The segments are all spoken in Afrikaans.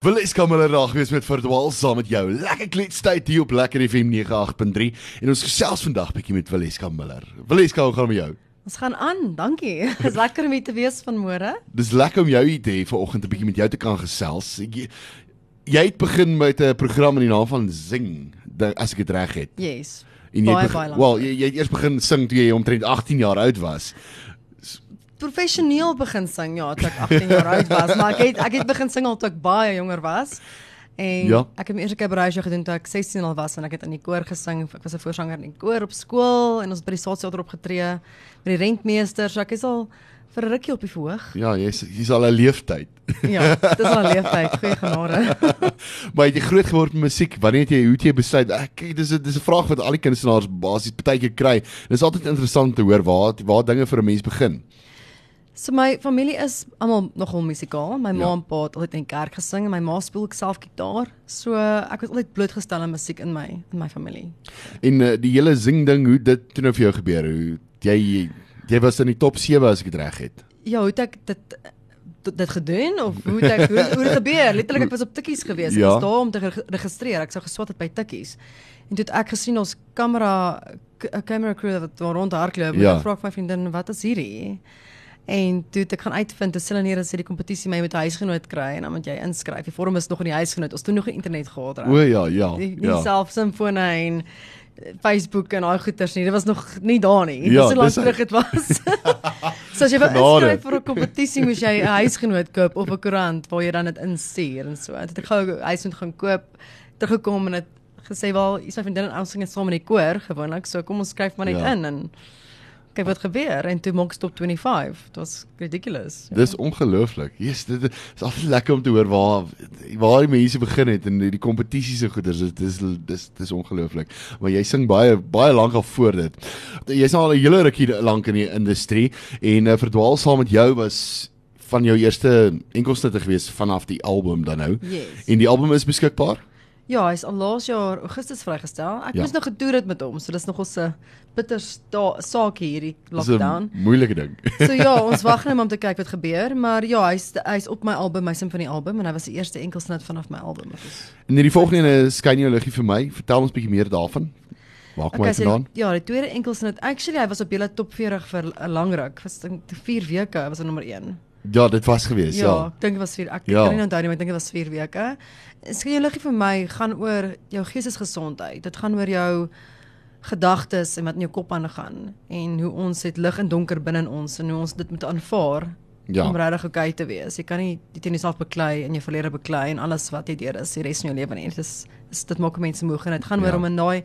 Wil ek skamel raak wees met verdwaal saam met jou. Lekker kletstyd hier op Lekker FM 98.3 en ons gesels vandag bietjie met Valeska Miller. Valeska, hoe gaan met jou? Ons gaan aan, dankie. Dis lekker om hier te wees vanmôre. Dis lekker om jou hier te hê vanoggend 'n bietjie met jou te kan gesels. Jy, jy het begin met 'n program in die naam van Zing, as ek dit reg het. Yes. En jy baie, baie Wel, jy, jy het eers begin sing toe jy omtrent 18 jaar oud was professioneel begin sing ja, toe ek 18 jaar oud was, maar ek het ek het begin sing al toe ek baie jonger was. En ja. ek het my eerste keer braai gedoen toe ek 16 al was en ek het in die koor gesing. Ek was 'n voorsanger in die koor op skool en ons by die staatsteater opgetree met die rentmeester. So ek is al vir 'n rukkie op die verhoog. Ja, jy's jy's al 'n leeftyd. ja, dis al 'n leeftyd, goeie genade. maar jy groot geword met musiek. Wanneer het jy hoe het jy besluit? Ek kyk, dis 'n dis 'n vraag wat al die kunstenaars basies baie keer kry. Dit is altyd interessant te hoor waar waar dinge vir 'n mens begin. So my familie is almal nogal musikaal. My ma ja. en pa het altyd in kerk gesing en my ma speel ook self gitaar. So ek was altyd blootgestel aan musiek in my in my familie. En uh, die hele sing ding, hoe dit toe nou vir jou gebeur? Hoe jy jy was in die top 7 as ek dit reg het. Ja, hoe het ek dit dit gedoen of hoe het ek hoe, hoe het gebeur? Letterlik ek was op tikkies gewees. Ja. Ek was daar om te registreer. Ek sou geswat het by tikkies. En toe het ek gesien ons kamera 'n camera crew wat rond hardloop. Ja. Ek vra my vriendin, "Wat is hierdie?" En toe ek gaan uitvind dat hulle neer as die kompetisie my met 'n huisgenoot kry en dan moet jy inskryf. Die vorm is nog in die huisgenoot. Ons het nog internet gehad. O ja, ja. Die, die ja. self simfone en Facebook en al goeters nie. Dit was nog nie daar nie. Ja, so lank terug dit was. so as jy wil inskryf vir 'n kompetisie, moet jy 'n huisgenoot koop of 'n koerant waar jy dan dit instuur en so. Dit ek gou huis moet gaan koop, teruggekom en dit gesê wel, jy sê vriendin en ons sing saam in die koor gewoonlik. So kom ons skryf maar net ja. in en kyk wat gebeur en toe maak stop 25. Dit was ridiculous. Ja. Dis ongelooflik. Jesus, dit is altyd lekker om te hoor waar waar die mense begin het en die kompetisies en goeders. Dit is dis dis ongelooflik. Maar jy sing baie baie lank al voor dit. Jy's nou al 'n hele rukkie lank in die industrie en uh, verdwaal saam met jou was van jou eerste enkelsnitte gewees vanaf die album dan nou. Yes. En die album is beskikbaar? Ja, hy is al laas jaar Augustus vrygestel. Ek ja. moes nog gedoer het met hom, so dis nog ons 'n bitter saak hierdie lockdown. Dis 'n moeilike ding. so ja, ons wag net om te kyk wat gebeur, maar ja, hy's hy's op my album, my Symphony album en hy was die eerste enkelsnit vanaf my album. En hierdie volgende ene skyn jou liggie vir my. Vertel ons bietjie meer daarvan. Waar kom okay, hy vandaan? So, ja, die tweede enkelsnit. Actually, hy was op julle top 40 vir 'n lang ruk. Was 4 weke was hy nommer 1. Ja, dit was gewees, ja. Ja, ek dink dit was 4. Ek ja. kan nie onthou nie, maar ek dink dit was 4 weke. Skien jou liggie vir my gaan oor jou geestesgesondheid. Dit gaan oor jou gedagtes en wat in jou kop aangaan en hoe ons het lig en donker binne in ons en hoe ons dit moet aanvaar. Ja. om regtig okay te wees. Jy kan nie dit in jouself beklei en jou verlede beklei en alles wat jy deur is die res van jou lewe nie. Dit is, is dit maak mense moeg en dit gaan ja. oor om 'n daai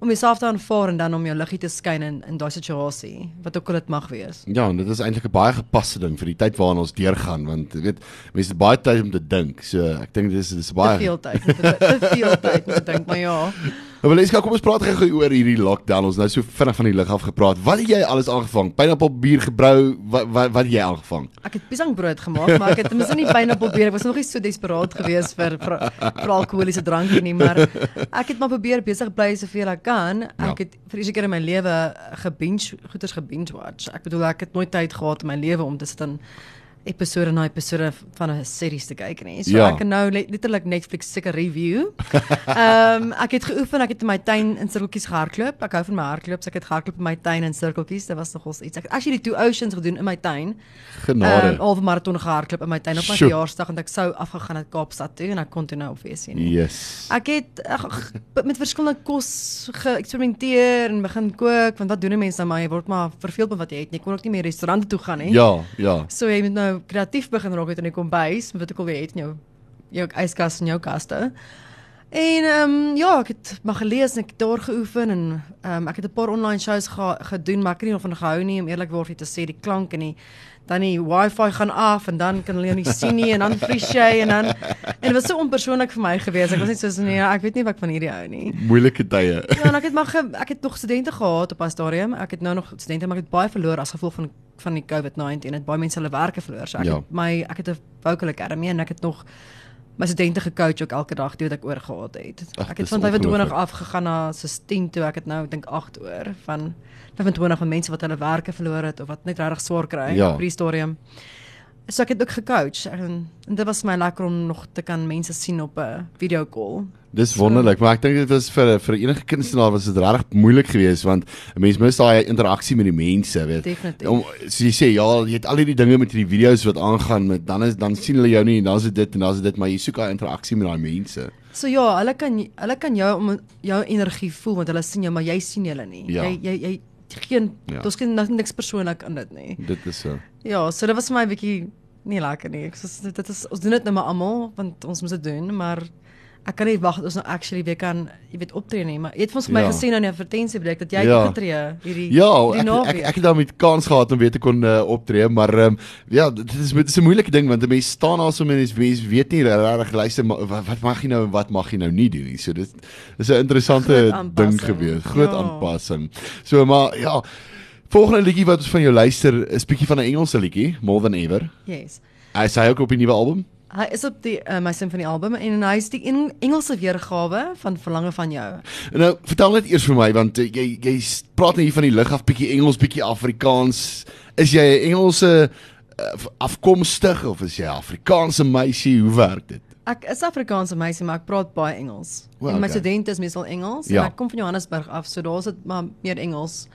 om jouself te aanvaar en dan om jou liggie te skyn in in daai situasie wat ook al dit mag wees. Ja, en dit is eintlik 'n baie gepaste ding vir die tyd waarin ons deurgaan want jy weet mense het baie tyd om te dink. So ek dink dis dis baie te veel tyd. Te veel tyd om te dink, maar ja. Maar Leska, kom ons praat gou oor hierdie lockdown. Ons nou so vinnig van die lig af gepraat. Wat het jy alles aangevang? Pineapple bier gebrou. Wat wat wat het jy aangevang? Ek het piesangbrood gemaak, maar ek het mos nie pineapple bier. Ek was nog nie so desperaat geweest vir vir, vir alkoholiese drankie nie, maar ek het maar probeer besig bly soveel ek kan. Ek ja. het vir seker in my lewe gebinge goeders gebinge watch. Ek bedoel ek het nooit tyd gehad in my lewe om te sit en episode na episode van 'n series te kyk nie. So ja. ek kan nou letterlik Netflix seker review. Ehm um, ek het geoefen, ek het in my tuin in sirkeltjies gehardloop. Ek hou van my hardloop, so ek het gehardloop in my tuin in sirkeltjies. Dit was nogals iets. Ek het actually two oceans gedoen in my tuin. Genade. Ehm um, al 'n maraton gehardloop in my tuin op my verjaarsdag en ek sou afgegaan het Kaapstad toe en ek kon toe nou op wees nie. Yes. Ek het ach, met verskillende kos geëksperimenteer en begin kook want wat doen mense nou maar jy word maar verveeld met wat jy het. Jy kon ook nie meer restaurante toe gaan nie. Ja, ja. So jy moet nou nou kreatief begin raak het in die kombuis, wat ek al weet in jou jou yskas en jou kaste. En ehm um, ja, ek het maar gelees en ek het daar geoefen en ehm um, ek het 'n paar online shows ge gedoen, maar ek het nie van gehou nie om eerlikwaar te sê die klank en die dan die wifi gaan af en dan kan hulle nie sien nie en dan vries jy en dan en dit was so onpersoonlik vir my gewees. Ek was net so nee, ek weet nie wat ek van hierdie hou nie. Moeilike tye. Ja, en ek het maar ge, ek het nog studente gehad op 'n stadium. Ek het nou nog studente, maar ek het baie verloor as gevolg van van die COVID-19 het baie mense hulle werke verloor. So ek ja. het my ek het 'n vocal academy en ek het nog my studente gecoach ook elke dag toe wat ek oor gehad het. Ach, ek het van 25 af gegaan na assistent toe ek het nou dink 8 oor van 25 van mense wat hulle werke verloor het of wat net regtig swaar kry ja. op die stadium. So ek het ook gecoach en, en dit was my lekker om nog te kan mense sien op 'n video call. Dis wonderlik, maar ek dink dit was vir vir enige kunstenaar was dit regtig moeilik geweest want 'n mens mis daai interaksie met die mense, weet. Definitief. Om so jy sê ja, jy het al hierdie dinge met hierdie video's wat aangaan met dan is dan sien hulle jou nie en dan is dit dit en dan is dit maar jy soek daai interaksie met daai mense. So ja, hulle kan hulle kan jou om jou energie voel want hulle sien jou, maar jy sien hulle nie. Ja. Jy jy jy geen Ja. ja. daar's geen niks persoonlik in dit nie. Dit is so. Ja, so dit was vir my 'n bietjie nie lekker nie. Ek sê dit is ons doen dit nou maar almal want ons moet dit doen, maar ek kan nie wag dat ons nou actually weer kan, jy weet, optree nie, maar jy het ons vir my Ja. gesê nou in die advertensiebreek dat jy Ja. optree hierdie Ja, hierdie ek, ek ek het daarmee kans gehad om weer te kon uh, optree, maar um, ja, dit is dit is 'n moeilike ding want 'n mens staan daar so mense mense weet nie regtig luister maar wat, wat mag jy nou en wat mag jy nou nie doen nie. So dit dis 'n interessante ding gewees, groot Ja. aanpassing. So maar ja, volgende liedjie wat ons van jou luister is bietjie van 'n Engelse liedjie, More Than Ever. Yes. Hy sê ook op die nuwe album. Hy is op die uh, my symfonie album en hy is die Eng Engelse weergawe van Verlange van jou. Nou, vertel net eers vir my want uh, jy jy praat net hier van die lig af bietjie Engels, bietjie Afrikaans. Is jy 'n Engelse uh, afkomstig of is jy Afrikaanse meisie? Hoe werk dit? Ek is Afrikaanse meisie, maar ek praat baie Engels. O, en my okay. studente is meestal Engels Ja. en ek kom van Johannesburg af, so daar's dit maar meer Engels.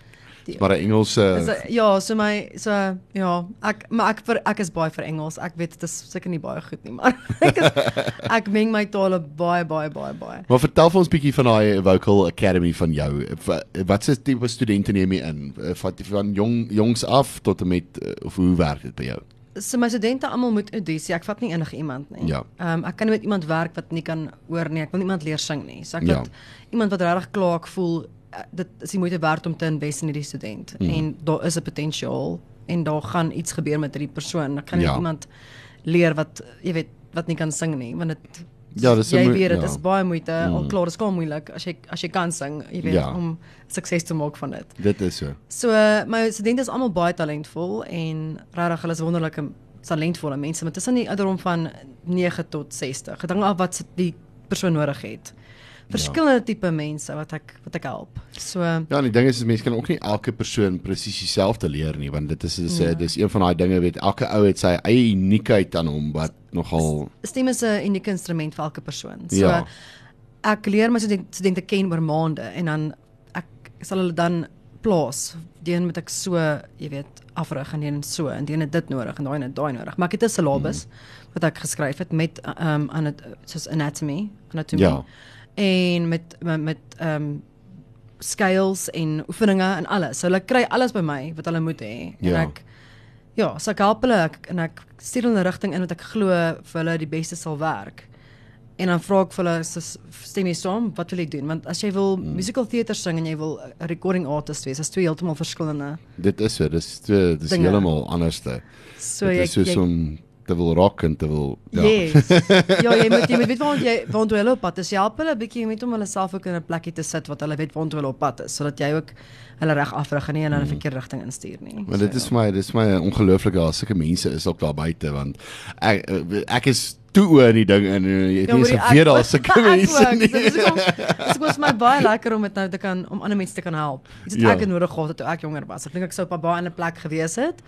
Die, Maar 'n Engelse is, dit- ja, so my so ja, ek maar ek vir ek is baie vir Engels. Ek weet dit is seker nie baie goed nie, maar ek is ek meng my tale baie baie baie baie. Maar vertel vir ons bietjie van daai Vocal Academy van jou. Wa- Wat se tipe studente neem jy in? Eh, Van van jong jongs af tot en met eh, of hoe werk dit by jou? So my studente almal moet audisie. Ek vat nie enige iemand nie. Ja. Ehm um, ek kan nie met iemand werk wat nie kan hoor nie. Ek wil niemand leer sing nie. So ek Ja. wil iemand wat regtig klaar voel dit is die moeite werd om te invest in hierdie student mm. en daar is 'n potensiaal en daar gaan iets gebeur met hierdie persoon. Ek kan nie Ja. iemand leer wat jy weet wat nie kan sing nie want dit Ja, dis jy weet dit ja. is baie moeite. Mm. Al Mm. klaar, dit is klaar moeilik as jy as jy kan sing, jy weet Ja. om sukses te maak van dit. Dit is so. So my studente is almal baie talentvol en regtig hulle is wonderlike talentvolle mense met tussen die ouderdom van 9 tot 60. Dit hang af wat die persoon nodig het. Verskillende ja. tipe mense wat ek wat ek help. So Ja, en die ding is is mense kan ook nie elke persoon presies dieselfde leer nie, want dit is is ja. dis een van daai dinge weet elke ou het sy eie uniekheid aan hom wat nogal stem is 'n unieke instrument vir elke persoon. So Ja. ek leer my studente, studente ken oor maande en dan ek sal hulle dan plaas. Die een moet ek so, jy weet, afrig en een so en die een het dit nodig en daai het daai nodig. Maar ek het 'n syllabus mm. wat ek geskryf het met ehm um, aan dit soos anatomy, anatomie. Ja. En met met met ehm um, scales en oefeninge en alles. So hulle kry alles by my wat hulle moet hê. En Ja. ek ja, so ek help hulle ek, en ek stuur hulle in 'n rigting in wat ek glo vir hulle die beste sal werk. En dan vra ek vir hulle stem jy saam, wat wil jy doen? Want as jy wil mm. musical theater sing en jy wil 'n recording artist wees, is twee heeltemal verskillende. dit is so, dis twee dis Dinge. heeltemal anderste. So dit jy is soos jy om te wil rock en te wil ja. Yes. ja, jy moet jy moet weet waar jy waar jy op pad is. Jy help hulle 'n bietjie met om hulle self ook in 'n plekkie te sit wat hulle weet waar hulle op pad is, sodat jy ook hulle reg afrig en nie hulle in 'n verkeerde rigting instuur nie. Maar dit is vir my dis my ongelooflik daar sulke mense is ook daar buite want ek ek is toe oor in die ding en eh, jy het nie eens geweet daar sulke mense nie. Dit is kom dit was my baie lekker om dit nou te kan om ander mense te kan help. Iets wat Ja. ek nodig gehad het toe ek jonger was. Ek dink ek sou op 'n baie ander plek gewees het.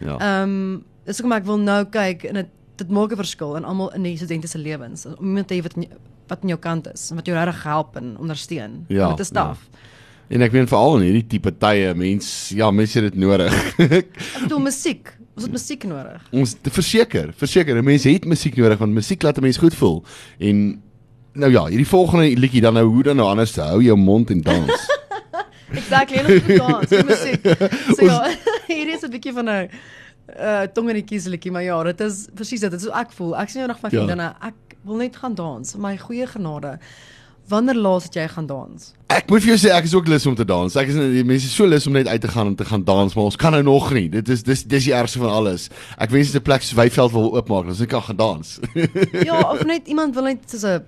Ja. Ehm um, dis hoekom ek wil nou kyk en dit dit maak 'n verskil in almal in die studente se lewens. Om iemand te hê wat wat aan jou kant is en wat jou regtig help en ondersteun. Ja, dit is taaf. En ek meen veral in hierdie tipe tye, mens ja, mense het dit nodig. Ek bedoel musiek. Ons het musiek nodig. Ons verseker, verseker, 'n mens het musiek nodig want musiek laat 'n mens goed voel. En nou ja, hierdie volgende liedjie dan nou hoe dan nou anders te hou jou mond en dans. Exactly, en ons moet dans, musiek. So ja, hierdie is 'n bietjie van 'n uh tong in die kieselietjie, maar ja, dit is presies dit. Dit is hoe ek voel. Ek sien nou nog my Ja. vriendinne, ek wil net gaan dans. My goeie genade. Wanneer laas het jy gaan dans? Ek moet vir jou sê ek is ook lus om te dans. Ek is die mense is so lus om net uit te gaan om te gaan dans, maar ons kan nou nog nie. Dit is dis dis die ergste van alles. Ek wens dit 'n plek soos Weyveld wil oopmaak, dan sou ek kan gaan dans. Ja, of net iemand wil net soos 'n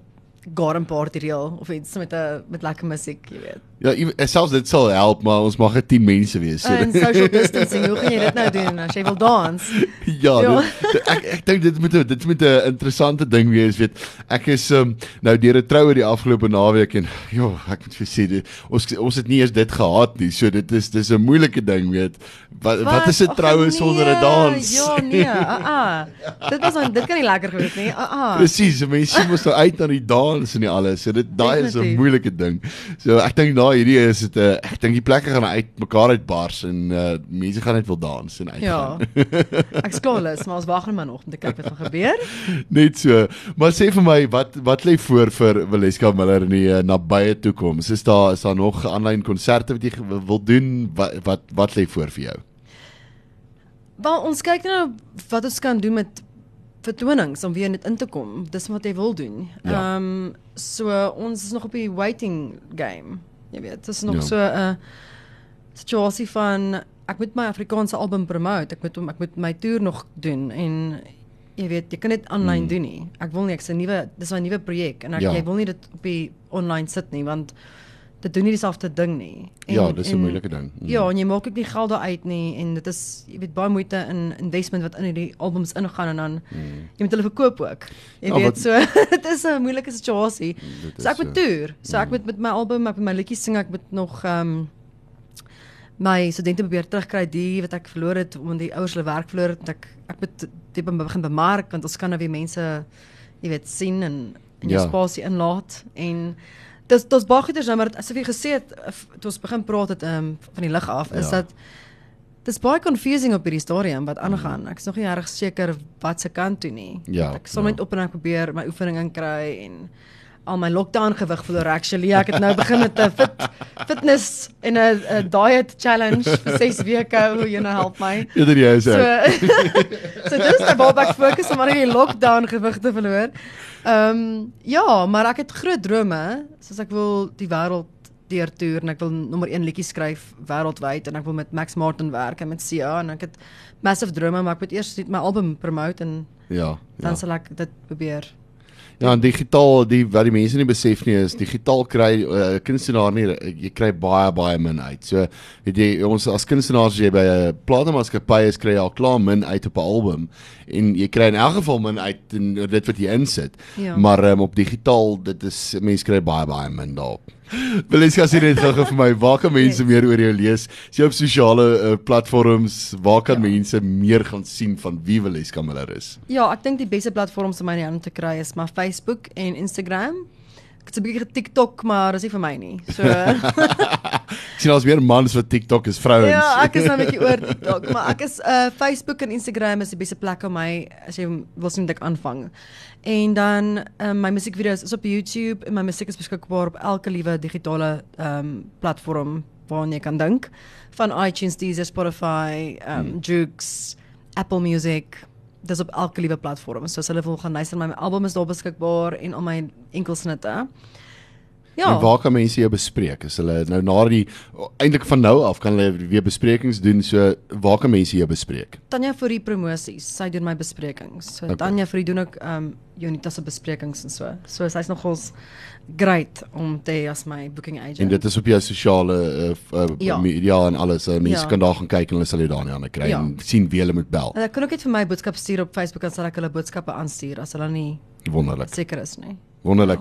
garden party reël of iets met 'n met lekker musiek, jy weet. Ja, jy- selfs dit sal help, maar ons mag net 10 mense wees. So En social distancing, hoe gaan jy dit nou doen as jy wil dans? Ja, Ja. dit, ek ek dink dit moet dit moet 'n interessante ding wees, weet. Ek is um, nou deur 'n troue die afgelope naweek en ja, ek moet vir sê dit, ons ons het nie eers dit gehad nie. So dit is dis 'n moeilike ding, weet. Wat wat is 'n troue nee, sonder 'n dans? Ja, nee. Ah, ah. Dit was dan dit kan nie lekker gewees nie. Ah, ah. Presies, mense moet nou uit na die dans en nie alles. So dit daai is 'n moeilike ding. So ek dink na hierdie is dit 'n ek dink die plekke gaan uit mekaar uitbars en uh, mense gaan net wil dans en Ja. uitgaan. Ek's klaarlus, maar ons wag net maar nog om te kyk wat gaan gebeur. Net so. Maar sê vir my wat wat lê voor vir Valeska Miller in die uh, nabye toekoms? Is daar is daar nog aanlyn konserte wat jy wil doen? Wat wat wat lê voor vir jou? Wel, ons kyk nou wat ons kan doen met vertonings om weer net in te kom. Dis wat jy wil doen. Ehm Ja. um, so ons is nog op die waiting game. Jy weet, dit is nog Ja. so 'n situasie van ek moet my Afrikaanse album promote. Ek moet ek moet my toer nog doen en jy weet, jy kan dit aanlyn Mm. doen nie. Ek wil nie ek's 'n nuwe dis 'n nuwe projek en ek Ja. jy wil nie dit op die online sit nie want dit doen nie dieselfde ding nie. Ja, dis 'n moeilike ding. Mm. Ja, en jy maak ook nie geld daar uit nie en dit is jy weet baie moeite in investment wat in hierdie albums ingaan en dan Mm. jy moet hulle verkoop ook. Jy Ja, weet wat- so dit is 'n moeilike situasie. Dit So ek moet so. toer. So ek moet met my album, ek moet my liedjies sing, ek moet nog ehm um, my studente probeer terugkry die wat ek verloor het omdat die ouers hulle werk verloor het. Want Ek ek moet dit be- begin bemark want ons kan nou weer mense jy weet sien en in jou Ja. spasie inlaat en dis dis baie goeders nou maar asof jy gesê het eh, toe ons begin praat het um, van die lig af is Ja. dat Dis baie confusing op hierdie stadium wat aangaan. Ek is nog nie reg seker wat se kant toe nie. Ja, ek sal ja. net op en ek probeer my oefening inkry en al my lockdown gewig verloor actually. Ek het nou begin met 'n fit fitness en 'n diet challenge vir 6 weke. Hoe jy nou help my. Eerder jy is So ek. so dis nou waar ek fokus om aan die lockdown gewig te verloor. Ehm um, ja, maar ek het groot drome, soos ek wil die wêreld deurtoer en ek wil nommer 1 liedjie skryf wêreldwyd en ek wil met Max Martin werk en met Sia en ek het massive drome, maar ek moet eers net my album promote en Ja. dan Ja. sal ek dit probeer. Ja, digitaal, die wat die mense nie besef nie is digitaal kry 'n uh, kunstenaar nie jy kry baie baie min uit. So weet jy ons as kunstenaars jy by 'n platenmaatskappy is kry jy al klaar min uit op 'n album en jy kry in elk geval min uit in dit wat jy insit. Ja. Maar um, op digitaal dit is mense kry baie baie min daarop. Valeska sê net gou vir my, waar kan mense Yes. meer oor jou lees? Is jy op sosiale uh, platforms? Waar kan Ja. mense meer gaan sien van wie Valeska Miller is? Ja, ek dink die beste platforms om my in die hande te kry is maar Facebook en Instagram. Ek het 'n bietjie TikTok, maar dis nie vir my nie. So Ek sien daar's meer mans wat TikTok is vrouens. Ja, ek is nou 'n bietjie oor TikTok, maar ek is uh Facebook en Instagram is die beste plek om my as jy wil sien wat ek aanvang. En dan um, my musiekvideo's is op YouTube en my musiek is beskikbaar op elke liewe digitale um platform waarna jy kan dink, van iTunes, Deezer, Spotify, um Hmm. Joox, Apple Music. Dis op elke liewe platform. So as hulle wil gaan luister, my album is daar beskikbaar en al my enkelsnitte. Ja. En waar kan mense jou bespreek? Is hulle nou na die eintlik van nou af kan hulle weer besprekings doen. So waar kan mense jou bespreek? Tanya vir die promosies, sy doen my besprekings. So Okay. Tanya vir die doen ook ehm um, Jonita se besprekings en so. So sy's nogals great om te hê as my booking agent. En dit is op jou sosiale uh, uh, Ja. media en alles. Uh, mense Ja. kan daar gaan kyk en hulle sal jou daarna aan kry Ja. en sien wie hulle moet bel. En ek kan ook net vir my boodskap stuur op Facebook en sal ek hulle boodskappe aanstuur as hulle nie Wonderlik. seker is nie. Wonderlik.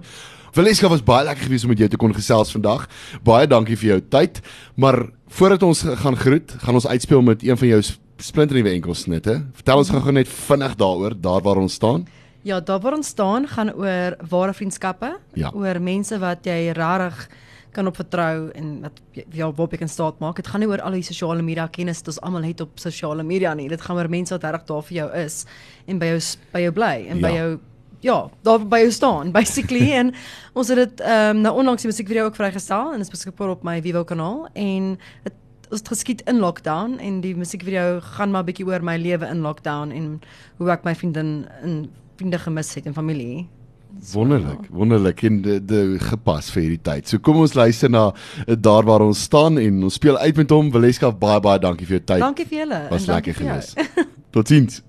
Valeska was baie lekker geweest om met jou te kon gesels vandag. Baie dankie vir jou tyd. Maar voordat ons gaan groet, gaan ons uitspeel met een van jou splinternuwe enkelsnitte. Vertel ons gou-gou net vinnig daaroor, daar waar ons staan. Ja, daar waar ons staan gaan oor ware vriendskappe, Ja. oor mense wat jy regtig kan op vertrou en wat ja, waarop jy kan staat maak. Dit gaan nie oor al die sosiale media kennis wat ons almal het op sosiale media nie. Dit gaan oor mense wat regtig daar vir jou is en by jou by jou bly en Ja. by jou ja, daar by jou staan basically en ons het dit ehm um, nou onlangs die musiekvideo ook vrygestel en dit is beskikbaar op my Vivo kanaal en dit ons het geskied in lockdown en die musiekvideo gaan maar bietjie oor my lewe in lockdown en hoe ek my vriendin en vriende gemis het en familie. Wonderlik, wonderlik en de, de gepas vir hierdie tyd. So kom ons luister na uh, daar waar ons staan en ons speel uit met hom. Valeska baie baie dankie vir jou tyd. Dankie vir julle Was lekker geweest. Totsiens.